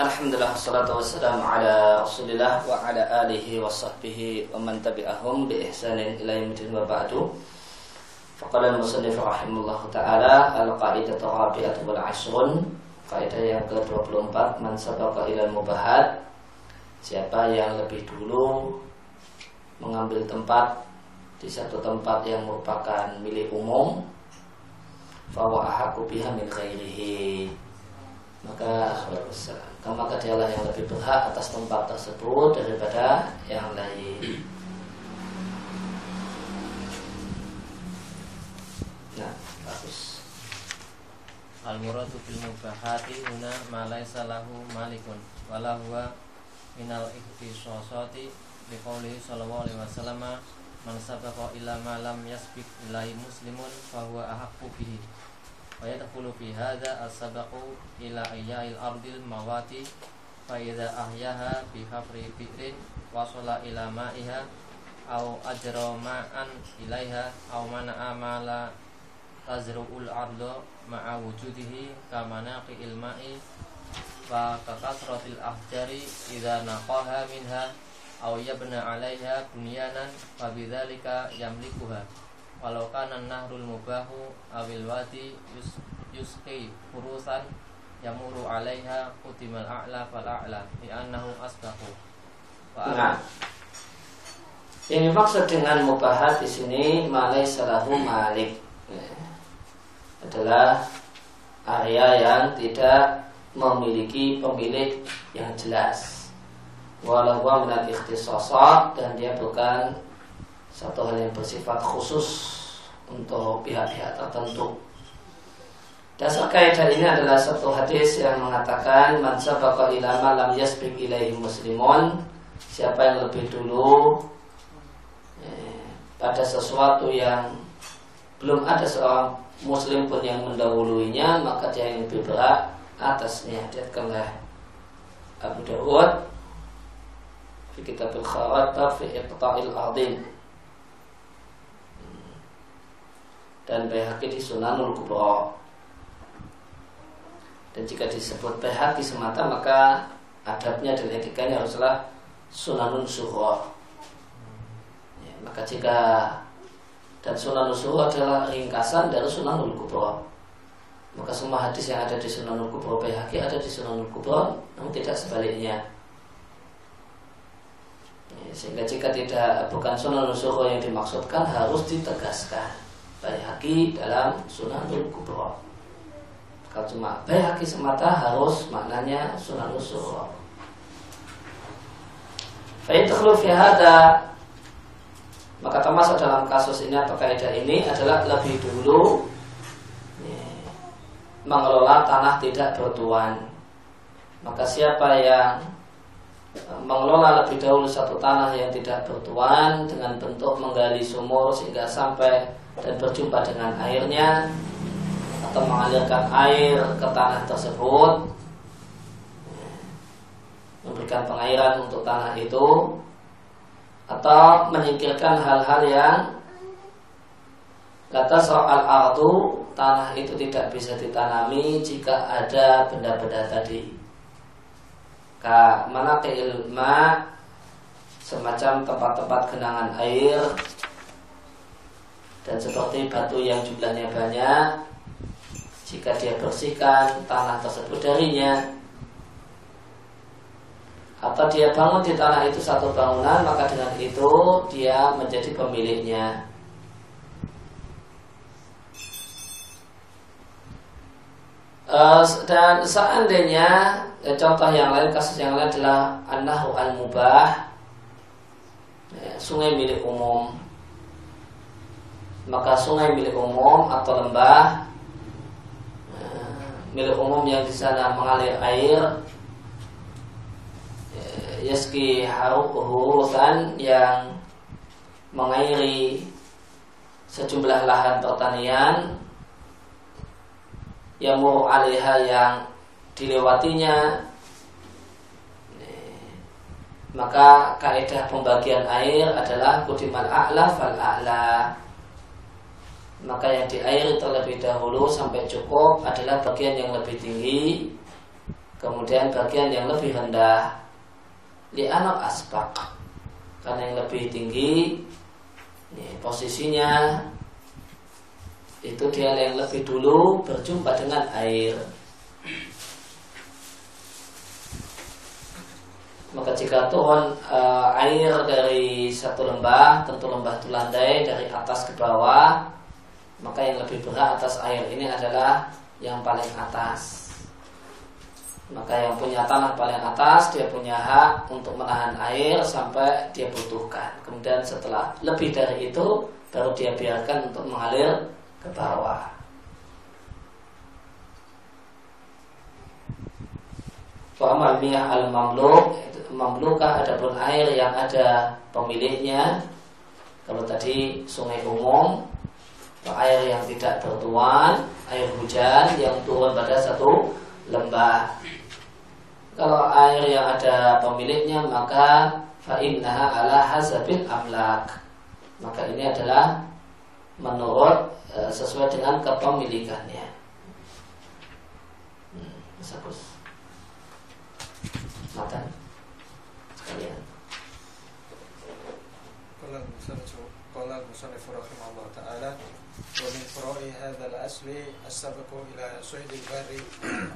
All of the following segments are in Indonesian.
Alhamdulillah salatu wassalamu ala Rasulillah wa ala alihi wa sahbihi wa man tabi'ahum bi ihsanin ila yaumil wa ba'du. Faqala al-musannif taala al-qa'idatu rabi'atu wal ashrun kaidah yang ke-24 man sabaqa ila mubahat siapa yang lebih dulu mengambil tempat di satu tempat yang merupakan milik umum fawa ahaku biha min khairihi maka maka dialah yang lebih berhak atas tempat tersebut daripada yang lain. Nah, bagus. Al muradu bil mubahati huna ma laisa lahu malikun wala huwa minal ikhtisasati li qoulihi sallallahu alaihi wasallam man sabaqa ila ma lam yasbiq muslimun fa huwa ahaqqu bihi wa yadkhulu fi hadha as-sabaqu ila ayya'il ardil mawati fa idza ahyaha bi hafri fi'rin wasala ila ma'iha au ajra ma'an ilaiha au mana amala tazru'ul arda ma'a wujudihi kamanaqi ilma'i fa kakasratil ahjari idza naqaha minha au yabna 'alaiha bunyanan fa bidzalika yamlikuha walau kana nahrul mubahu awil wadi yus, yusqi furusan yamuru alaiha kutimal a'la fal a'la li'annahu asbahu. Nah ini maksud dengan mubahat di sini malai salahu malik. Ya. adalah area yang tidak memiliki pemilik yang jelas. Walau minat ikhtisasat dan dia bukan satu hal yang bersifat khusus untuk pihak-pihak tertentu. Dasar kaidah ini adalah satu hadis yang mengatakan man sabaqa ila ma lam yasbiq ilaihi muslimun siapa yang lebih dulu eh, pada sesuatu yang belum ada seorang muslim pun yang mendahuluinya maka dia yang lebih berat atasnya diatkanlah Abu Dawud fi kitab al-khawatab fi iqta'il adil dan Baihaqi di Sunanul Kubra. Dan jika disebut Baihaqi semata maka adabnya dan etikanya haruslah Sunanun Suhra. Ya, maka jika dan Sunanul Suhra adalah ringkasan dari Sunanul Kubra. Maka semua hadis yang ada di Sunanul Kubra Baihaqi ada di Sunanul Kubra, namun tidak sebaliknya. Ya, sehingga jika tidak bukan Sunanul Suhra yang dimaksudkan harus ditegaskan. Bayhaqi dalam Sunanul Kubra. Kalau cuma Bayhaqi semata harus maknanya Sunanul Sughra. Fa'idkhulu fi hada maka termasuk dalam kasus ini apa kaidah ini adalah lebih dulu ya, mengelola tanah tidak bertuan. Maka siapa yang mengelola lebih dahulu satu tanah yang tidak bertuan dengan bentuk menggali sumur sehingga sampai dan berjumpa dengan airnya atau mengalirkan air ke tanah tersebut. Memberikan pengairan untuk tanah itu. Atau menyingkirkan hal-hal yang kata soal ardu tanah itu tidak bisa ditanami jika ada benda-benda tadi. Ka mana ilma semacam tempat-tempat genangan air dan seperti batu yang jumlahnya banyak jika dia bersihkan tanah tersebut darinya. Atau dia bangun di tanah itu satu bangunan maka dengan itu dia menjadi pemiliknya. Eh, dan seandainya eh, contoh yang lain kasus yang lain adalah anahu al mubah ya, sungai milik umum maka sungai milik umum atau lembah eh, milik umum yang di sana mengalir air eh, yaski hurusan yang mengairi sejumlah lahan pertanian yang muru alaiha yang dilewatinya eh, maka kaidah pembagian air adalah kudimal a'la fal a'la maka yang di air terlebih dahulu sampai cukup adalah bagian yang lebih tinggi kemudian bagian yang lebih rendah. Di anak aspak karena yang lebih tinggi ini, posisinya itu dia yang lebih dulu berjumpa dengan air. Maka jika turun uh, air dari satu lembah tentu lembah itu landai dari atas ke bawah maka yang lebih berat atas air ini adalah yang paling atas. Maka yang punya tanah paling atas dia punya hak untuk menahan air sampai dia butuhkan. Kemudian setelah lebih dari itu baru dia biarkan untuk mengalir ke bawah. Wa al-mamluk mamlukah adapun air yang ada pemiliknya. Kalau tadi sungai umum air yang tidak tertuan air hujan yang turun pada satu lembah. Kalau air yang ada pemiliknya maka fa'innaha ala hasabil amlak. Maka ini adalah menurut e, sesuai dengan kepemilikannya. Hmm, Sakus makan sekalian. Kalau Musa Rahimahullah Ta'ala. ومن فروع هذا الأصل السبق إلى صيد البر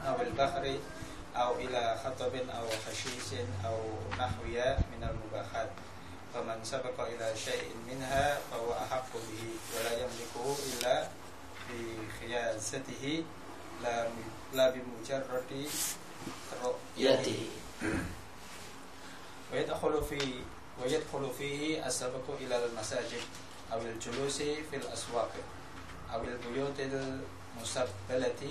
أو البحر أو إلى خطب أو خشيش أو نحوها من المباحات. فمن سبق إلى شيء منها فهو أحق به ولا يملكه إلا بخياسته لا لا بمجرد رؤيته. ويدخل في ويدخل فيه السبق إلى المساجد أو الجلوس في الأسواق. أو البيوت المسبلة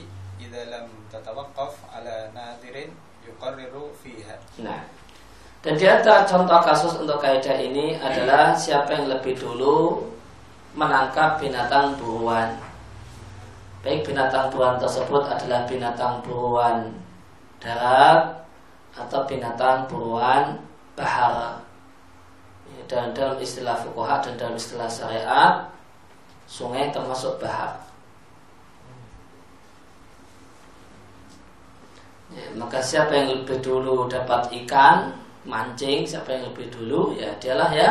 إذا لم تتوقف على نادر يقرر فيها nah dan di antara contoh kasus untuk kaidah ini adalah siapa yang lebih dulu menangkap binatang buruan. Baik binatang buruan tersebut adalah binatang buruan darat atau binatang buruan bahara dan dalam istilah fukuha dan dalam istilah syariat sungai termasuk bahar ya, maka siapa yang lebih dulu dapat ikan mancing siapa yang lebih dulu ya dialah ya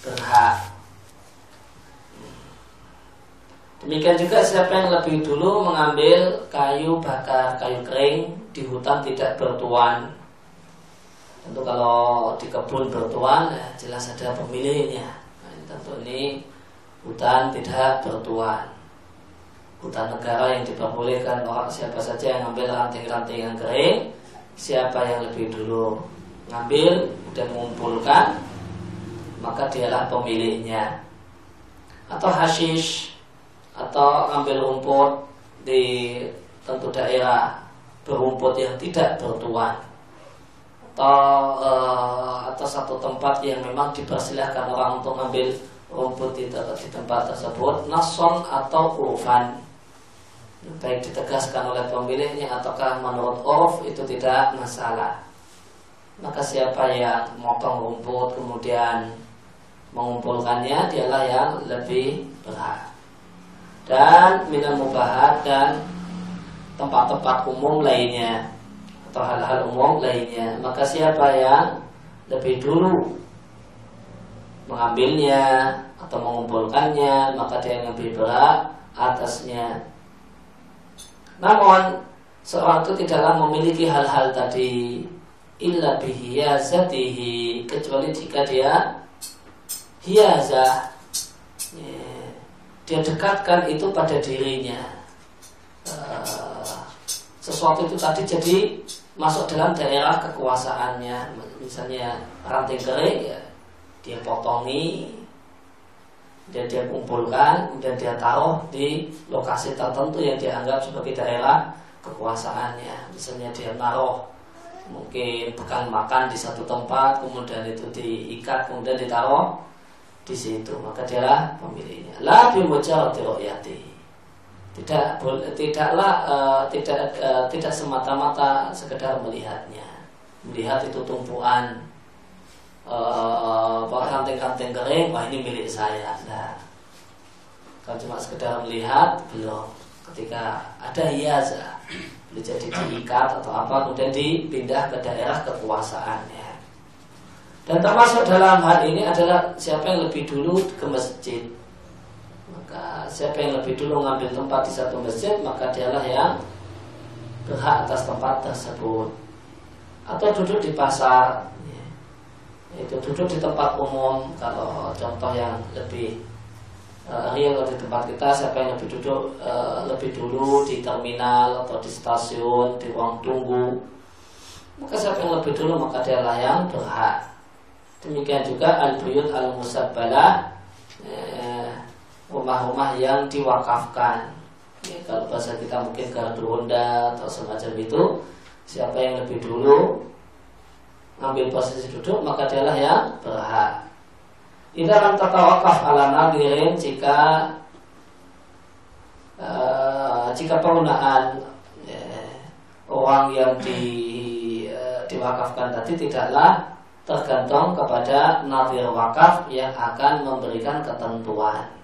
berhak. Demikian juga siapa yang lebih dulu mengambil kayu bakar kayu kering di hutan tidak bertuan. Tentu kalau di kebun bertuan ya jelas ada pemiliknya. Nah, tentu ini hutan tidak bertuan. Hutan negara yang diperbolehkan orang siapa saja yang ambil ranting-ranting yang kering, siapa yang lebih dulu ngambil dan mengumpulkan, maka dialah pemiliknya. Atau hashish atau ambil rumput di tentu daerah berumput yang tidak bertuan atau uh, atau satu tempat yang memang dipersilahkan orang untuk mengambil rumput di, di tempat tersebut nason atau urufan. Baik ditegaskan oleh pemiliknya ataukah menurut uruf itu tidak masalah. Maka siapa yang motong rumput kemudian mengumpulkannya dialah yang lebih berhak. Dan minum mubahat dan tempat-tempat umum lainnya atau hal-hal umum lainnya. Maka siapa yang lebih dulu mengambilnya atau mengumpulkannya maka dia yang lebih berat atasnya. Namun seorang itu tidaklah memiliki hal-hal tadi illa bihiyazatihi kecuali jika dia hiazah ya, dia dekatkan itu pada dirinya. Uh, sesuatu itu tadi jadi masuk dalam daerah kekuasaannya. Misalnya ranting kering ya dia potongi dan dia kumpulkan dan dia taruh di lokasi tertentu yang dianggap sebagai daerah kekuasaannya. Misalnya dia naruh mungkin bekal makan di satu tempat kemudian itu diikat kemudian ditaruh di situ maka dialah pemiliknya. La bi mujarrad tidak tidaklah uh, tidak uh, tidak semata-mata sekedar melihatnya. Melihat itu tumpuan uh, ranting-ranting kering wah ini milik saya. Nah kalau cuma sekedar melihat belum. Ketika ada hiaza boleh jadi diikat atau apa kemudian dipindah ke daerah kekuasaannya. Dan termasuk dalam hal ini adalah siapa yang lebih dulu ke masjid. Maka siapa yang lebih dulu ngambil tempat di satu masjid maka dialah yang berhak atas tempat tersebut. Atau duduk di pasar itu duduk di tempat umum. Kalau contoh yang lebih uh, real di tempat kita siapa yang lebih duduk uh, lebih dulu di terminal atau di stasiun di ruang tunggu. Maka siapa yang lebih dulu maka dialah yang berhak. Demikian juga al-buyut al-musabbalah eh, rumah-rumah yang diwakafkan. Ya, kalau bahasa kita mungkin gardu honda atau semacam itu. Siapa yang lebih dulu ambil posisi duduk maka dialah yang berhak tidak akan tertawakaf ala nadirin jika uh, jika penggunaan uh, orang yang di, uh, diwakafkan tadi tidaklah tergantung kepada nadir wakaf yang akan memberikan ketentuan.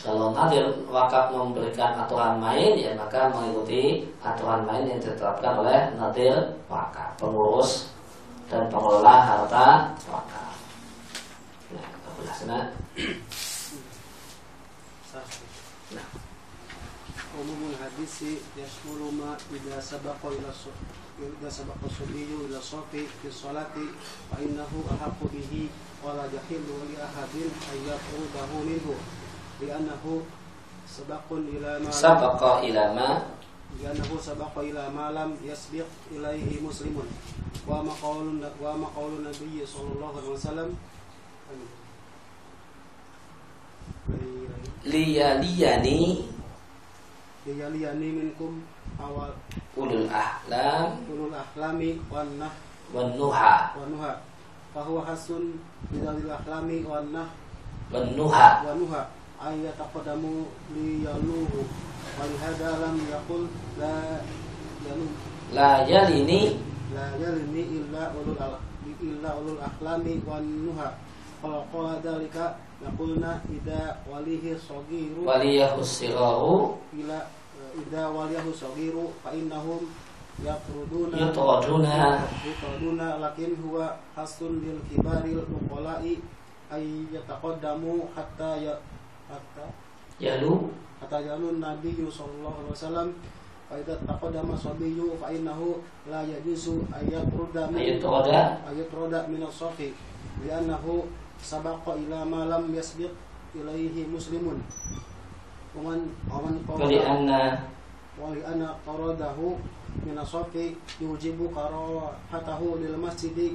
Kalau nadir wakaf memberikan aturan main, ya maka mengikuti aturan main yang ditetapkan oleh nadir wakaf, pengurus dan pengelola harta wakaf. Nah. Nah. Umumul hadisi yashmulu ma idza sabaqa ila fa innahu ahqqu bihi wa la yahillu li ahadin minhu li'annahu sabaqun ila ma sabaqa ila ma li'annahu sabaqa ila ma lam yasbiq ilaihi muslimun wa maqalun wa maqalun nabiy sallallahu alaihi wasallam liyaliyani liyaliyani minkum awal ulul ahlam ulul ahlami wan nah wan nuha wan nuha fahuwa hasun bidalil ahlami wan nah wan nuha wan nuha ay yataqaddamu liyaluhu wal hada lam yaqul la yalu la yalini. La yalini illa ulul al illa ulul ahlami wan nuha. Kalau qala dalika Naqulna ida walihi sogiru Waliyahu sirahu Ila ida waliyahu sogiru Fa innahum yatruduna Yutraduna Yutraduna lakin huwa hasun lil kibaril uqala'i Ay yataqaddamu hatta ya Hatta Yalu. Hatta jalun Nabi sallallahu alaihi wasallam Fa idza taqaddama sabiyyu fa innahu la yajuzu ayatruda Ayutroda ayatruda min as-safi li'annahu sabaqa ila ma lam yasbiq ilaihi muslimun. Waman waman Wali anna wali anna qaradahu min yujibu karahatahu lil masjidi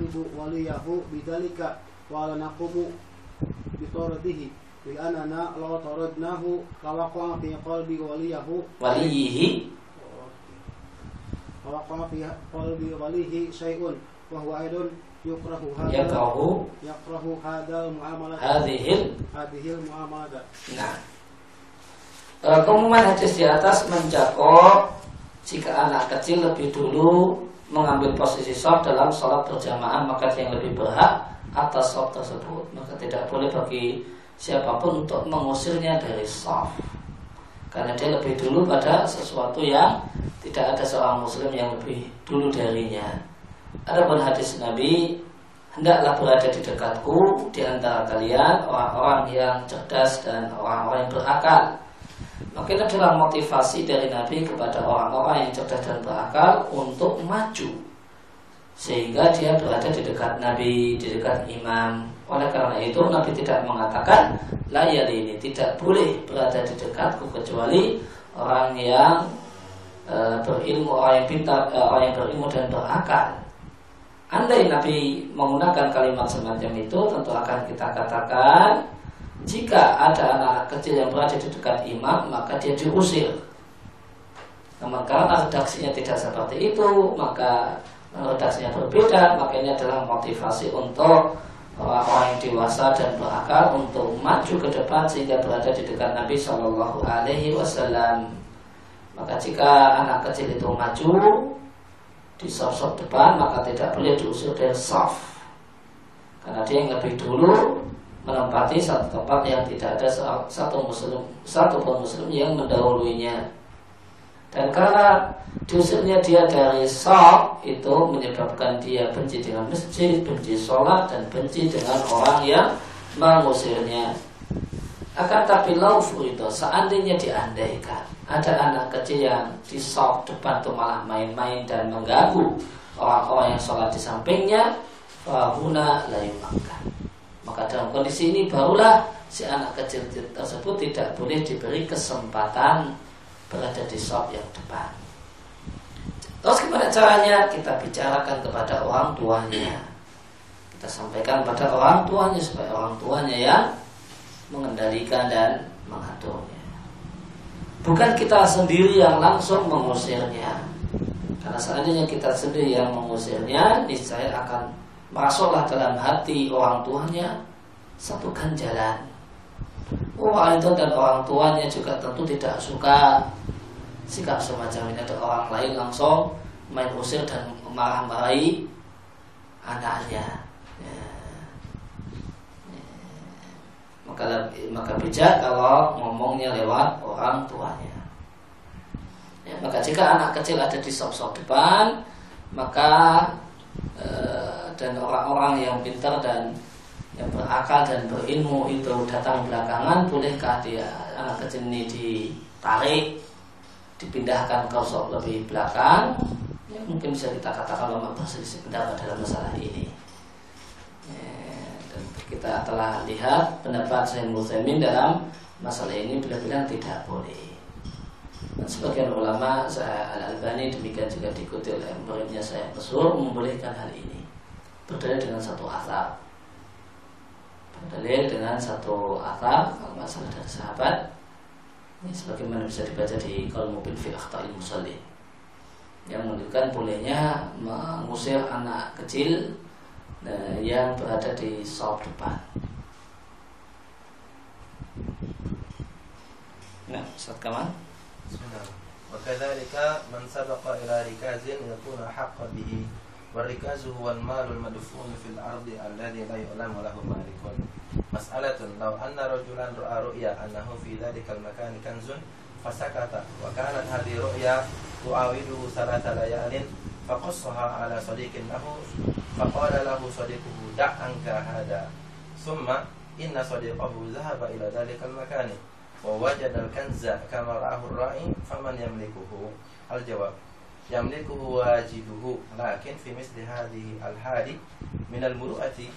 ونخاطب وليه بذلك ولا نقوم بطرده لأننا لو طردناه لوقع في قلب وليه Waliyihi لوقع في قلب وليه شيء وهو أيضا يكره هذا Yakrahu يكره هذا المعاملة Hadihil هذه المعاملة Nah e, Keumuman hadis di atas mencakup Jika anak kecil lebih dulu Mengambil posisi soft dalam sholat berjamaah Maka dia yang lebih berhak atas soft tersebut. Maka tidak boleh bagi siapa pun untuk mengusirnya dari soft Karena dia lebih dulu pada sesuatu yang Tidak ada seorang muslim yang lebih dulu darinya. Adapun hadis Nabi hendaklah berada di dekatku di antara kalian orang-orang yang cerdas dan orang-orang yang berakal. Maka ini adalah motivasi dari Nabi kepada orang-orang yang cerdas dan berakal untuk maju sehingga dia berada di dekat Nabi, di dekat imam. Oleh karena itu Nabi tidak mengatakan layar ini tidak boleh berada di dekatku kecuali orang yang e, berilmu, orang yang pintar, e, orang yang berilmu dan berakal. Andai Nabi menggunakan kalimat semacam itu tentu akan kita katakan jika ada anak kecil yang berada di dekat imam maka dia diusir. Namun karena redaksinya tidak seperti itu, maka redaksinya berbeda, maka ini adalah motivasi untuk orang-orang yang dewasa dan berakal untuk maju ke depan sehingga berada di dekat Nabi Shallallahu Alaihi Wasallam. Maka jika anak kecil itu maju di sosok depan, maka tidak boleh diusir dari soft, karena dia yang lebih dulu menempati satu tempat yang tidak ada satu muslim satu pun muslim yang mendahulunya dan karena dusirnya dia dari sok itu menyebabkan dia benci dengan masjid, benci sholat dan benci dengan orang yang mengusirnya. Akan tapi laufu itu seandainya diandaikan ada anak kecil yang di sok depan itu malah main-main dan mengganggu orang-orang yang sholat di sampingnya, fahuna layu makan. Maka dalam kondisi ini barulah si anak kecil tersebut tidak boleh diberi kesempatan berada di shop yang depan. Terus gimana caranya? Kita bicarakan kepada orang tuanya. Kita sampaikan pada orang tuanya supaya orang tuanya yang mengendalikan dan mengaturnya. Bukan kita sendiri yang langsung mengusirnya. Karena seandainya kita sendiri yang mengusirnya, niscaya akan masuklah dalam hati orang tuanya satu jalan. Orang itu dan orang tuanya juga tentu tidak suka sikap semacam ini ada orang lain langsung main usir dan marah-marahi anaknya ya. Ya. maka maka bijak kalau ngomongnya lewat orang tuanya ya, maka jika anak kecil ada di sok-sok depan maka eh, dan orang-orang yang pintar dan yang berakal dan berilmu itu datang belakangan bolehkah dia anak kecil ini ditarik dipindahkan ke sop lebih belakang. Ya mungkin bisa kita katakan lama berselisih pendapat dalam masalah ini. Ya, dan kita telah lihat pendapat saya Muslimin dalam masalah ini bila bilang tidak boleh. Dan sebagian ulama saya Al Albani demikian juga diikuti oleh muridnya saya Mesur membolehkan hal ini berdalil dengan satu asal berdalil dengan satu asal kalau masalah dari sahabat ini sebagaimana bisa dibaca di kalau mobil fi akhta'il musalli yang menunjukkan bolehnya mengusir anak kecil eh, yang berada di sop depan. Nah, Ustaz Kamal. وكذلك من سبق إلى ركاز يكون حقا به والركاز هو المال المدفون في الأرض الذي لا يعلم له مالك مسألة لو أن رجلا رأى رؤيا أنه في ذلك المكان كنز فسكت وكانت هذه رؤيا تعاوده ثلاث ليال فقصها على صديق له فقال له صديقه دع عنك هذا ثم إن صديقه ذهب إلى ذلك المكان ووجد الكنز كما رآه الرائي فمن يملكه الجواب yamliku wajibuhu. Lakin fi misli hadhihi al-hadi min al-muru'ati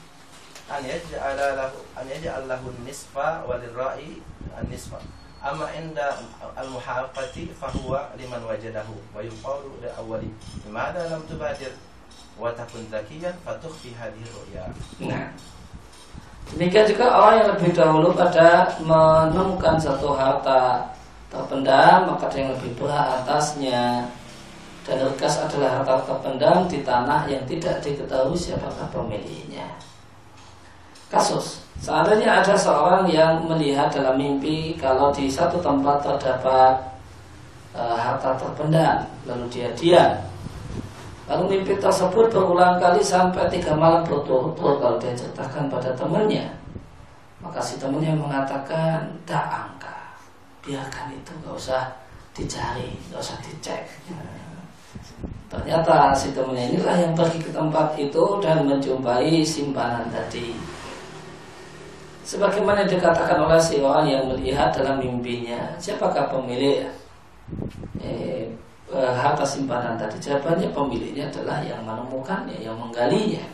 an yaj'ala lahu an yaj'al lahu nisfa wa lirra'i an-nisfa amma inda al-muhaqqati fa huwa liman wajadahu. Wa yuqalu li awwali madha lam tubadir wa takun zakiyan fa tukhfi hadhihi ru'ya. Nah. Demikian juga orang yang lebih dahulu pada menemukan satu harta terpendam maka ada yang lebih berhak atasnya dan rekas adalah harta terpendam di tanah yang tidak diketahui siapakah pemiliknya. Kasus Seandainya ada seorang yang melihat dalam mimpi kalau di satu tempat terdapat e, harta terpendam, lalu dia diam. Lalu mimpi tersebut berulang kali sampai tiga malam berturut-turut kalau dia ceritakan pada temannya. Maka si temannya mengatakan, tak angka, biarkan itu, nggak usah dicari, nggak usah dicek. Ternyata si temannya inilah yang pergi ke tempat itu dan menjumpai simpanan tadi. Sebagaimana dikatakan oleh si orang yang melihat dalam mimpinya, siapakah pemilik eh, eh, harta simpanan tadi? Jawabannya pemiliknya adalah yang menemukannya, yang menggalinya.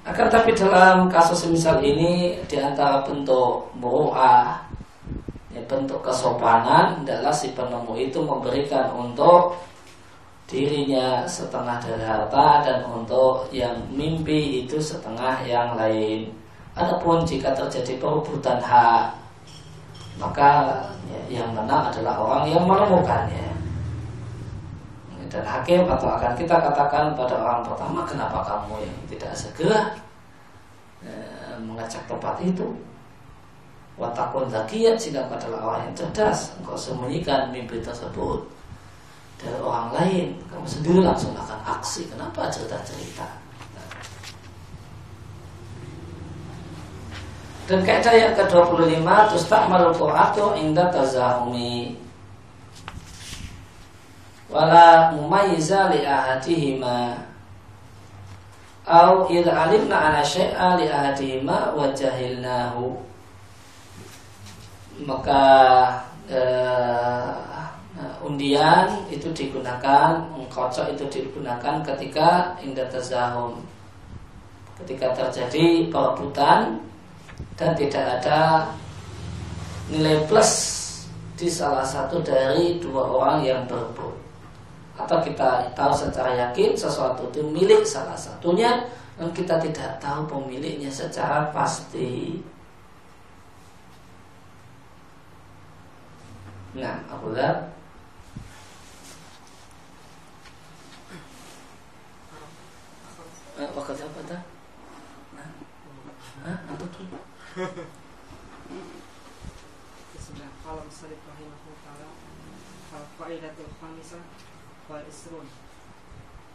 Akan tapi dalam kasus misal ini di antara bentuk mu'ah ya, bentuk kesopanan adalah si penemu itu memberikan untuk dirinya setengah dari harta dan untuk yang mimpi itu setengah yang lain. Adapun jika terjadi perebutan hak, maka ya, yang menang adalah orang yang menemukannya. dan hakim atau akan kita katakan pada orang pertama kenapa kamu yang tidak segera eh, mengecek tempat itu watakun zakiyat jika adalah orang yang cerdas engkau sembunyikan mimpi tersebut dari orang lain. Kamu sendiri langsung akan aksi. Kenapa cerita-cerita dan kaidah yang ke-25 tustakmalu qur'atu inda tazahumi. Wala mumayyiza li ahadihima. Au idza alimna ana syai'a li ahadihima wa jahilnahu. Maka uh, undian itu digunakan kocok itu digunakan ketika indah tazahum ketika terjadi perebutan dan tidak ada nilai plus di salah satu dari dua orang yang berebut. Atau kita tahu secara yakin sesuatu itu milik salah satunya dan kita tidak tahu pemiliknya secara pasti. Nah, aku lihat Waktu apa dah? Hah? Apa tuh? Bismillah. Kalau misalnya rahimahullah taala al-qaidatul khamisah wal isrun.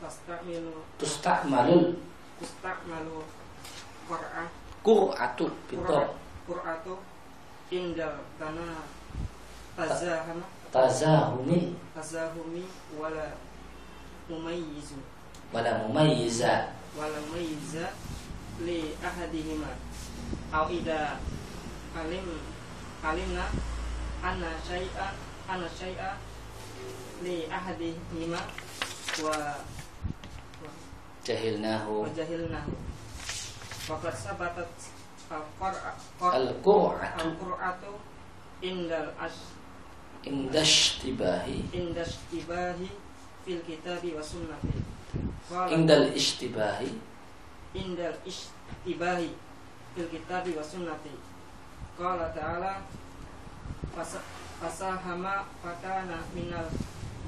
Tastamilu Tustakmalul tustamalu qur'ah. Qur'atu Pintar qur'atu indal tanah tazahama. Tazahumi. Tazahumi wala mumayyizu. Wala mumayyiza. Wala mumayyiza li ahadihima au ida alim alimna anna syai'an anna syai'a li ahadihima wa Jahilnahu. Wajahilnahu Waqad sabatat al-qur'a qur- Al-Qur'atu. indal ash Indashtibahi indas tibahi fil kitabi wa sunnati. Indal ishtibahi indal istibahi fil kitabi wa sunnati. Qala ta'ala fasa- fasahama fakana minal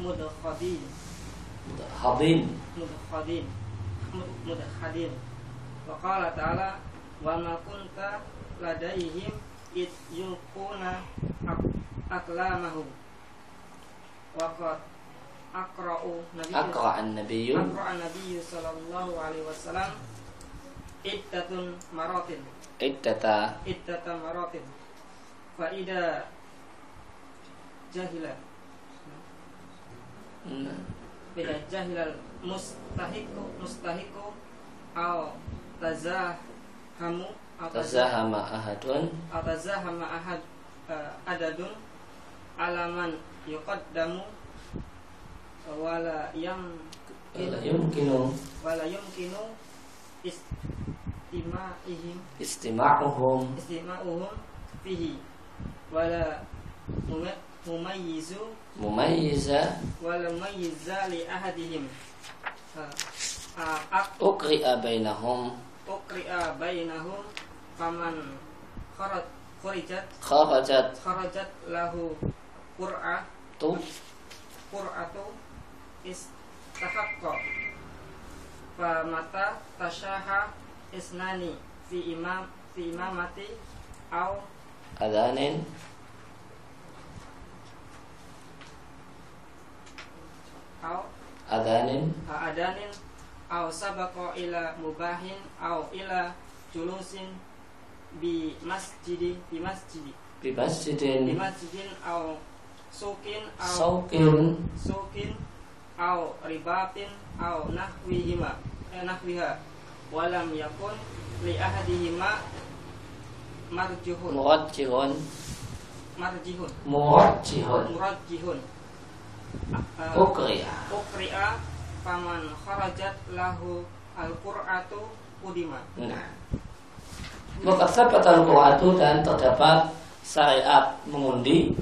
mudkhadin. Hadin mudkhadin. Mud- mudkhadin. Wa qala ta'ala wa ma kunta ladaihim id yulquna ak- aklamahum wa qad aqra'u nabiyyu Akra'an nabiyyu Aqra'an Nabi sallallahu alaihi wasallam iddatun maratin Iddata. Iddata maratin fa ida jahila. Nah, ida jahilal mustahiku mustahiku au tazahamu au Tazahama ahadun. Au tazahama ahad eh, adadun alaman yuqaddamu wala yam Wala yumkinu wala yumkinu istima'ihim Istima'uhum. Istima'uhum fihi. Wala muma- mumayyizu Mumayyiza. Wala mumayyiza li ahadihim. Ukri'a bainahum. Ukri'a bainahum. Faman kharat kharijat Kharajat. Kharajat lahu qur'a. Tu. Qur'atu istahaqqa mata tashaha isnani fi imam fi imamati au Adhanin au Adhanin adanin au sabaqa ila mubahin au ila julusin bi masjidi bi masjidi. Bi bi masjidin masjidin au sukin au Saukin sukin au ribatin au nahwihima eh, nahwiha walam yakun li ahadihima marjuhun. Murajjihun marjihun Murajjihun murajjihun. Ah, Ukri'a. ukri'a faman kharajat lahu al-qur'atu udima Nah. Maka sahabat al-Qur'atu dan terdapat syariat mengundi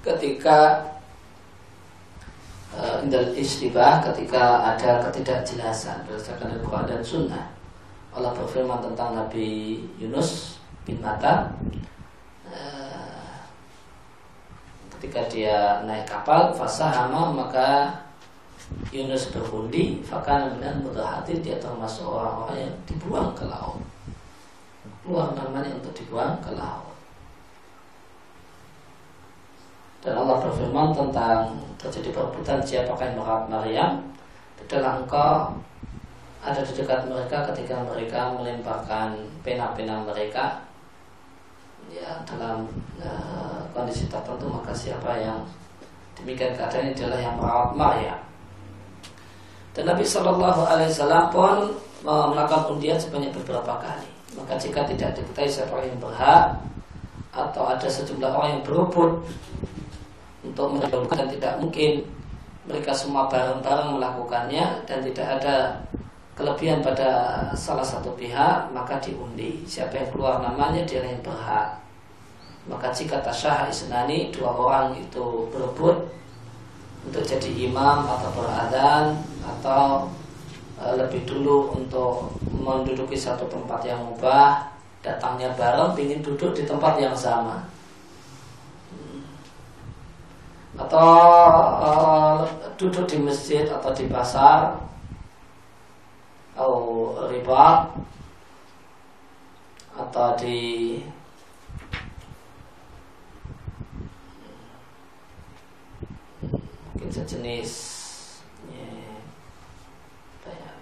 ketika uh, indal istibah ketika ada ketidakjelasan berdasarkan Al-Quran dan Sunnah. Allah berfirman tentang Nabi Yunus bin Mata eh, ketika dia naik kapal fasahama maka Yunus berundi fakana dengan hati dia termasuk orang-orang yang dibuang ke laut. Keluar namanya untuk dibuang ke laut dan Allah berfirman tentang terjadi perebutan siapakah yang merawat Maryam? Adalah engkau ada di dekat mereka ketika mereka melemparkan pena-pena mereka. Ya dalam uh, kondisi tertentu maka siapa yang demikian keadaannya adalah yang merawat Maryam. Dan Nabi Shallallahu Alaihi Wasallam pun melakukan undian sebanyak beberapa kali. Maka jika tidak diketahui siapa yang berhak atau ada sejumlah orang yang berebut untuk mendahulukan dan tidak mungkin mereka semua bareng-bareng melakukannya dan tidak ada kelebihan pada salah satu pihak maka diundi. Siapa yang keluar namanya dia yang berhak. Maka jika tasyah isnani dua orang itu berebut untuk jadi imam atau beradan atau e, lebih dulu untuk menduduki satu tempat yang mubah datangnya bareng ingin duduk di tempat yang sama atau uh, duduk di masjid atau di pasar. Atau riba. Atau di mungkin sejenis ya, ya,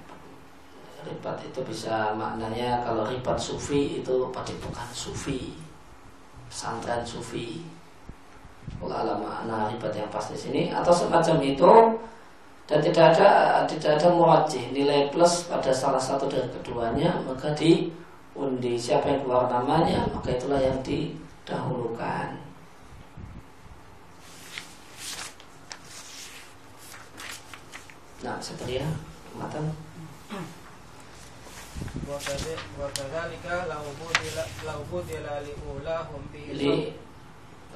ribat itu bisa maknanya kalau ribat sufi itu padepokan sufi pesantren sufi Allah makna ribat yang pasti sini atau semacam itu dan tidak ada tidak ada murajih nilai plus pada salah satu dari keduanya maka diundi siapa yang keluar namanya maka itulah yang didahulukan nah seperti ya matan وكذلك لو بدل لو بدل لأولاهم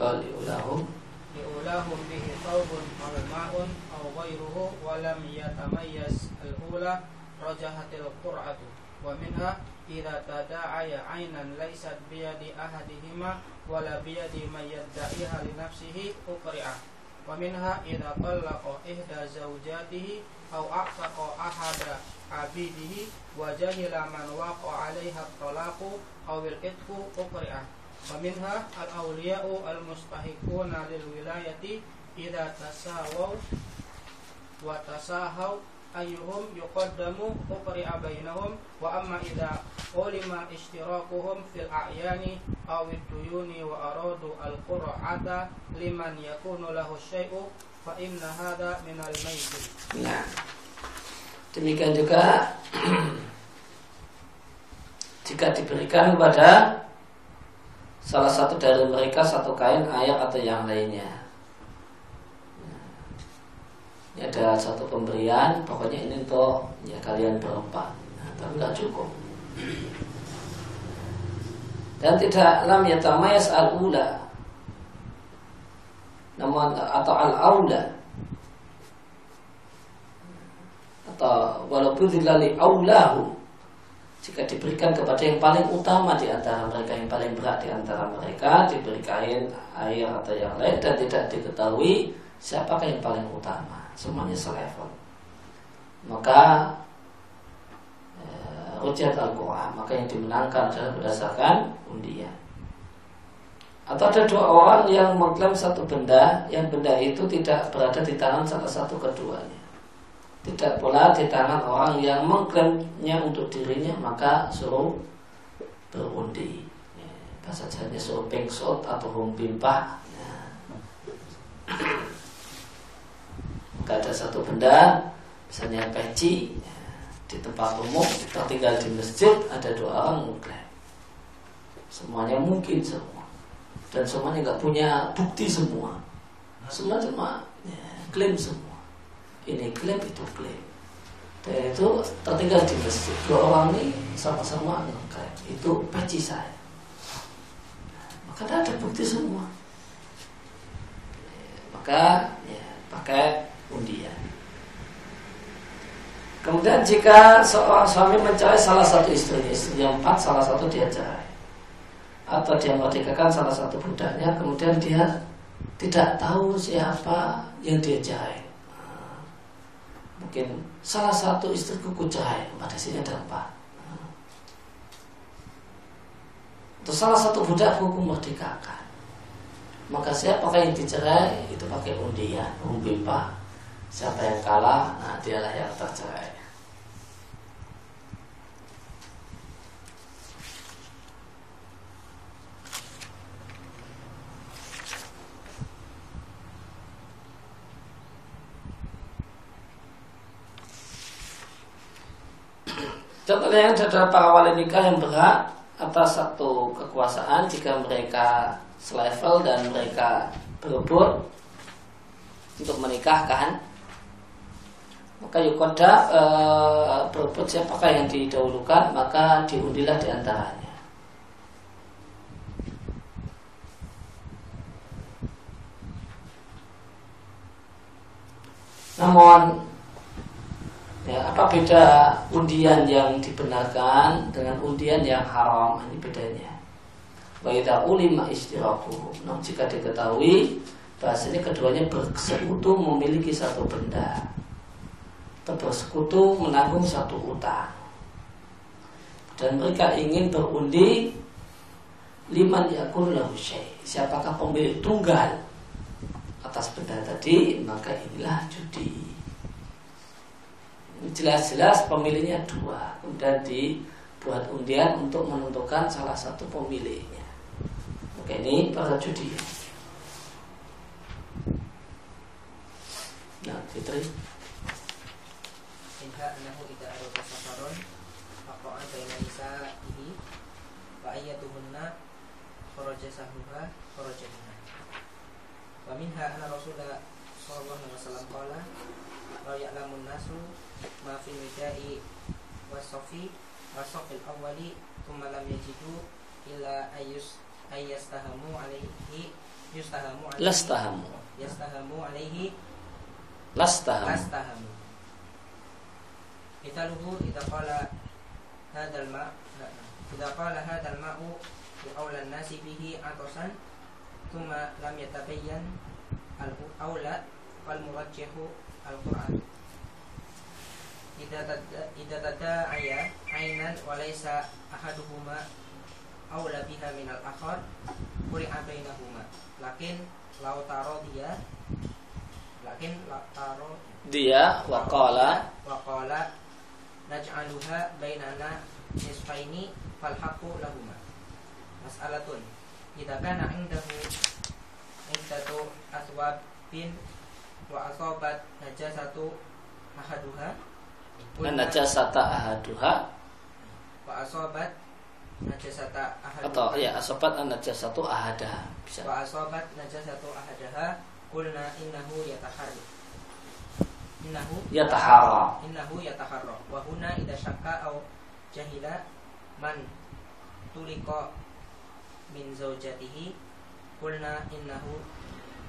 به لأولاهم لأولاهم به ثوب أو ماء أو غيره ولم يتميز الأولى رجحت القرعة ومنها إذا تداعي عينا ليست بيد أحدهما ولا بيد من يدعيها لنفسه أقرع ومنها إذا طلق إحدى زوجاته أو أعتق أحد عبيده وجهل من وقع عليها الطلاق أو الإتق أقرع ومنها الأولياء المستحقون للولاية إذا تساووا وتساهوا أيهم يقدم أقرع بينهم وأما إذا علم اشتراكهم في الأعيان أو الديون وأرادوا القرعة لمن يكون له الشيء فإن هذا من الميت Nah, demikian juga jika diberikan kepada salah satu dari mereka satu kain air atau yang lainnya. Ini ada satu pemberian, pokoknya ini untuk ya kalian berempat, nah, tapi nggak cukup. Dan tidak lam yatamayas al ula, namun atau al aula atau walaupun dilali aulahu jika diberikan kepada yang paling utama di antara mereka yang paling berat di antara mereka diberi kain air atau yang lain dan tidak diketahui siapakah yang paling utama. Semuanya selevel. Maka e, al-Quran maka yang dimenangkan adalah berdasarkan undian. Atau ada dua orang yang mengklaim satu benda yang benda itu tidak berada di tangan salah satu keduanya tidak pula di tangan orang yang mengklaimnya untuk dirinya maka suruh berundi. Ya, bahasa Jawanya suruh pengsot atau humpimpah ya. maka ada satu benda misalnya peci ya, di tempat umum kita tinggal di masjid ada dua orang mengklaim. Semuanya mungkin semua. Dan semuanya nggak punya bukti semua. Semua cuma ya, klaim semua ini klaim itu klaim dan itu tertinggal di masjid. Dua orang ini sama-sama ngeklaim itu peci saya. Maka ada bukti semua. Maka ya, pakai undian. Kemudian jika seorang suami mencari salah satu istri, istri yang empat, salah satu dia cerai. Atau dia merdekakan salah satu budaknya, kemudian dia tidak tahu siapa yang dia cerai mungkin salah satu istriku ku cerai pada sini ada empat atau salah satu budak hukum merdekakan. Maka siapa yang dicerai itu pakai undian umbimpa siapa yang kalah nah dialah yang tercerai Contohnya adalah para wali nikah yang berhak atas satu kekuasaan jika mereka selevel dan mereka berebut untuk menikahkan maka yukoda e, berebut siapakah yang didahulukan maka diundilah di antaranya namun apa beda undian yang dibenarkan dengan undian yang haram? Ini bedanya. Wa ulima istiraku. Nah, jika diketahui bahasanya keduanya bersekutu memiliki satu benda atau bersekutu menanggung satu utang dan mereka ingin berundi liman yakun lahu siapakah pemilik tunggal atas benda tadi maka inilah judi jelas-jelas pemilihnya dua kemudian dibuat undian untuk menentukan salah satu pemilihnya. Oke ini para judi. Nah Fitri. Nisa'ihi Wa minha anna Rasulullah Sallallahu alaihi wasallam Qala Lau ya'lamun nasu ma fi nidai wasofi wasofil awali thumma lam yajidu illa ayus ayyastahamu alaihi yustahamu alaihi lastahamu yastahamu alaihi lastahamu lastahamu Mithaluhu idza qala hadzal ma idza qala hadzal ma'u bi awla nasi bihi atasan thumma lam yatabayyan al awla idza tada'aya ainan wa laysa ahaduhuma awla biha min al akhar quri'a bainahuma. Lakin law taro dia lakin law taro dia waqala waqala naj'aluha bainana nisfaini fal haqqu lahuma. Mas'alatun idza kana indahu iddatu aswabin wa asabat najasatu ahaduha dan najasata ahaduha. Wa asabat najasata ahaduha. Atau ya asobat an najasatu ahada bisa. Wa asabat najasatu ahadaha. Qulna innahu yataharri innahu? Yatahara. Innahu yataharra wa huna idza syakka aw jahila man tulika min zaujatihi qulna innahu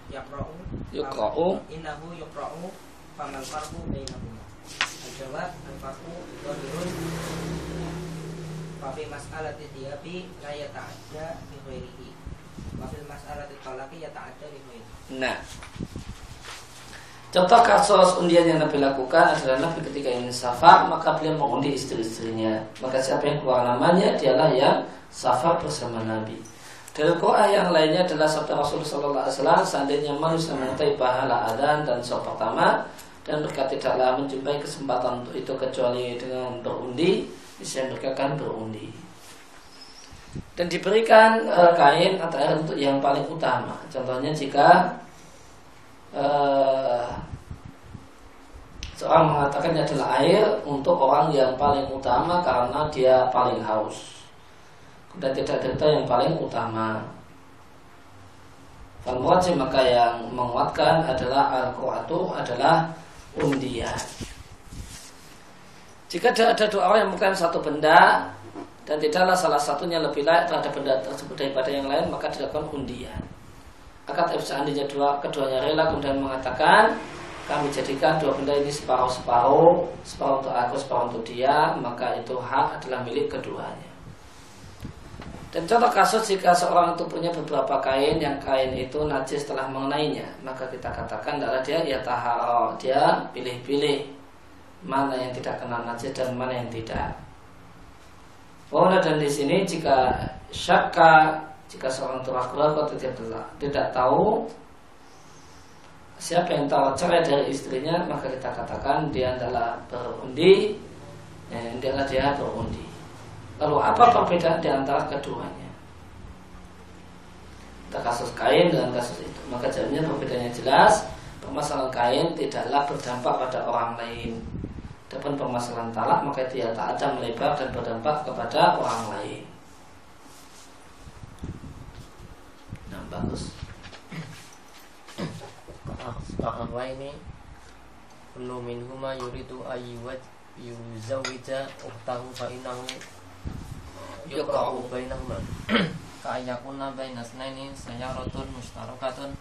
yaqra'u. Yuqra'u. innahu yuqra'u. Famal farqu bainahuma al-jawab al-farqu dhahirun fa fi mas'alati thiyabi la yata'adda bi ghairihi wa fil mas'alati talaqi yata'adda bi ghairihi nah Contoh kasus undian yang Nabi lakukan adalah Nabi ketika ingin safar maka beliau mengundi istri-istrinya. Maka siapa yang keluar namanya dialah yang safar bersama Nabi. Dari Quran yang lainnya adalah sabda Rasul Sallallahu Alaihi Wasallam seandainya manusia mengetahui pahala adan dan sholat pertama dan mereka tidaklah menjumpai kesempatan untuk itu kecuali dengan berundi, bisa mereka akan berundi. Dan diberikan eh, kain atau air untuk yang paling utama. Contohnya jika eh, seorang mengatakan ini adalah air untuk orang yang paling utama karena dia paling haus. Dan tidak ada yang paling utama. Fal wajib maka yang menguatkan adalah al-qur'atu adalah undian. Jika ada, ada dua orang yang bukan satu benda dan tidaklah salah satunya lebih layak terhadap benda tersebut daripada yang lain maka dilakukan undian. Tapi seandainya dua keduanya rela kemudian mengatakan kami jadikan dua benda ini separuh separuh separuh untuk aku separuh untuk dia maka itu hak adalah milik keduanya. Dan contoh kasus jika seorang itu punya beberapa kain yang kain itu najis setelah mengenainya, maka kita katakan adalah dia ya taharo, dia pilih-pilih mana yang tidak kena najis dan mana yang tidak. Oh, dan di sini jika syakka jika seorang itu ragu-ragu atau tidak, tidak tahu siapa yang tahu cerai dari istrinya maka kita katakan dia adalah berundi ya, dia adalah dia berundi lalu apa perbedaan di antara keduanya? Kita kasus kain dengan kasus itu. Maka jadinya perbedaannya jelas permasalahan kain tidaklah berdampak pada orang lain. Adapun permasalahan talak maka dia tak ada melebar dan berdampak kepada orang lain. bagus. Bahwa ini? Kullu minhuma yuridu ayyuwaj yuzawija uhtahu fa innahu yuqa'u bainahuma. Ka'ayyakuna baina snaini sayaratun mustarakatun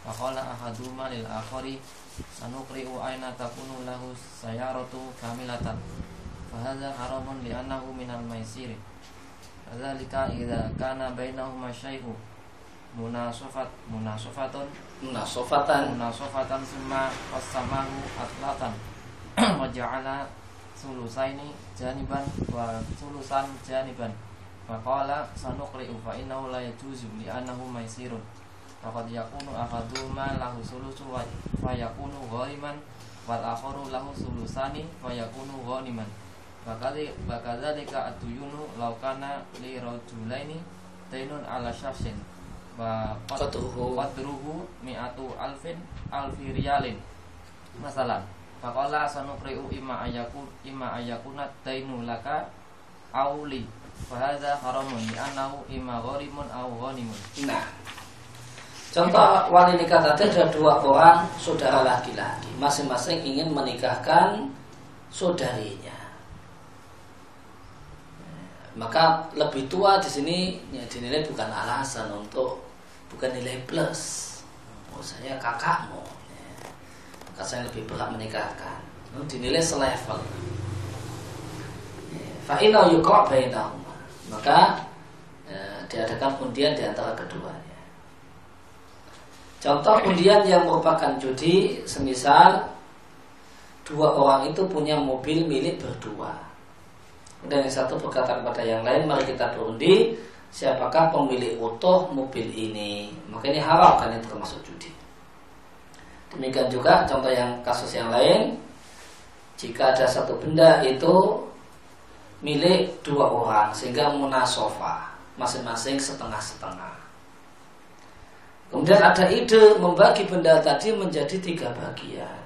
Faqala ahaduma lil akhari Sanukri'u aina takunu lahu sayaratu kamilatan. Fahadha haramun li'annahu minal maisiri. Fadzalika idha kana bainahuma syai'u munasofat munasofatun munasofatan munasofatan summa qasamahu atlatan. Wa ja'ala sulusaini janiban wa sulusan janiban qala sanuqri'u fa innahu la yajuzu li annahu maisirun. Faqad yakunu ahaduma lahu sulusu wa yakunu ghaliman wal akharu lahu sulusani wa yakunu ghaliman. Bakali bakadzalika atuyunu laukana li rajulaini tainun ala syafsin wa qadruhu. qadruhu mi'atu alfin alfi riyalin. Masalan faqala sanuqri'u imma ayakun imma ayakuna tainu laka auli fa hadza haramun li annahu imma gharimun nah Contoh wali nikah tadi ada dua orang saudara laki-laki, masing-masing ingin menikahkan saudarinya. Maka lebih tua di sini ya dinilai bukan alasan untuk bukan nilai plus oh saya kakakmu ya. maka saya lebih berhak menikahkan dinilai selevel ya. fa'inau yukra bainahuma maka ya, diadakan undian di antara keduanya contoh undian yang merupakan judi semisal dua orang itu punya mobil milik berdua. Dan yang satu berkata kepada yang lain mari kita berundi siapakah pemilik utuh mobil ini? Maka ini haram kan itu termasuk judi. Demikian juga contoh yang kasus yang lain jika ada satu benda itu milik dua orang sehingga munasofa masing-masing setengah-setengah. Kemudian ada ide membagi benda tadi menjadi tiga bagian.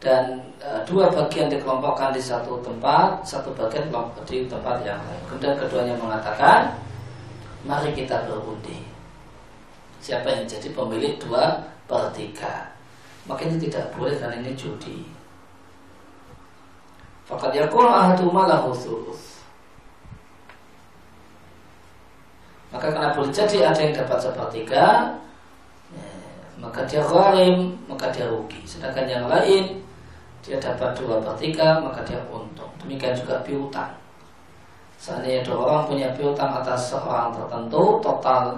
Dan e, dua bagian dikelompokkan di satu tempat, satu bagian di tempat yang lain. Kemudian keduanya mengatakan, Mari kita berundi. Siapa yang jadi pemilik dua per tiga? Maka ini tidak boleh karena ini judi Fakat yakul ahaduma lahu Maka karena boleh jadi ada yang dapat sepertiga ya, Maka dia gharim Maka dia rugi. Sedangkan yang lain Dia dapat dua per tiga Maka dia untung. Demikian juga piutang. Seandainya dua orang punya piutang atas seorang tertentu, total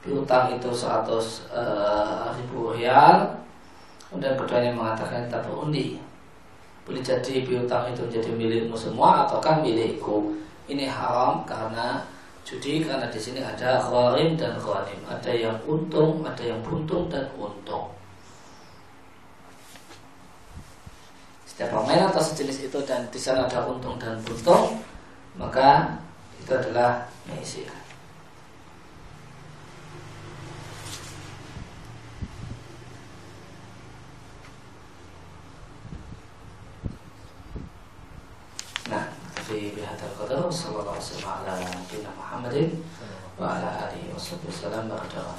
piutang itu 100 uh, eh, ribu rial, kemudian keduanya mengatakan kita berundi. Boleh jadi piutang itu jadi milikmu semua ataukah milikku? Ini haram karena judi karena di sini ada gharim dan ghanim, ada yang untung, ada yang buntung dan untung. Setiap permainan atau sejenis itu dan di sana ada untung dan buntung, maka itu adalah maisir. نكتفي بهذا القدر وصلى الله وسلم على نبينا محمد وعلى آله وصحبه وسلم. بارك الله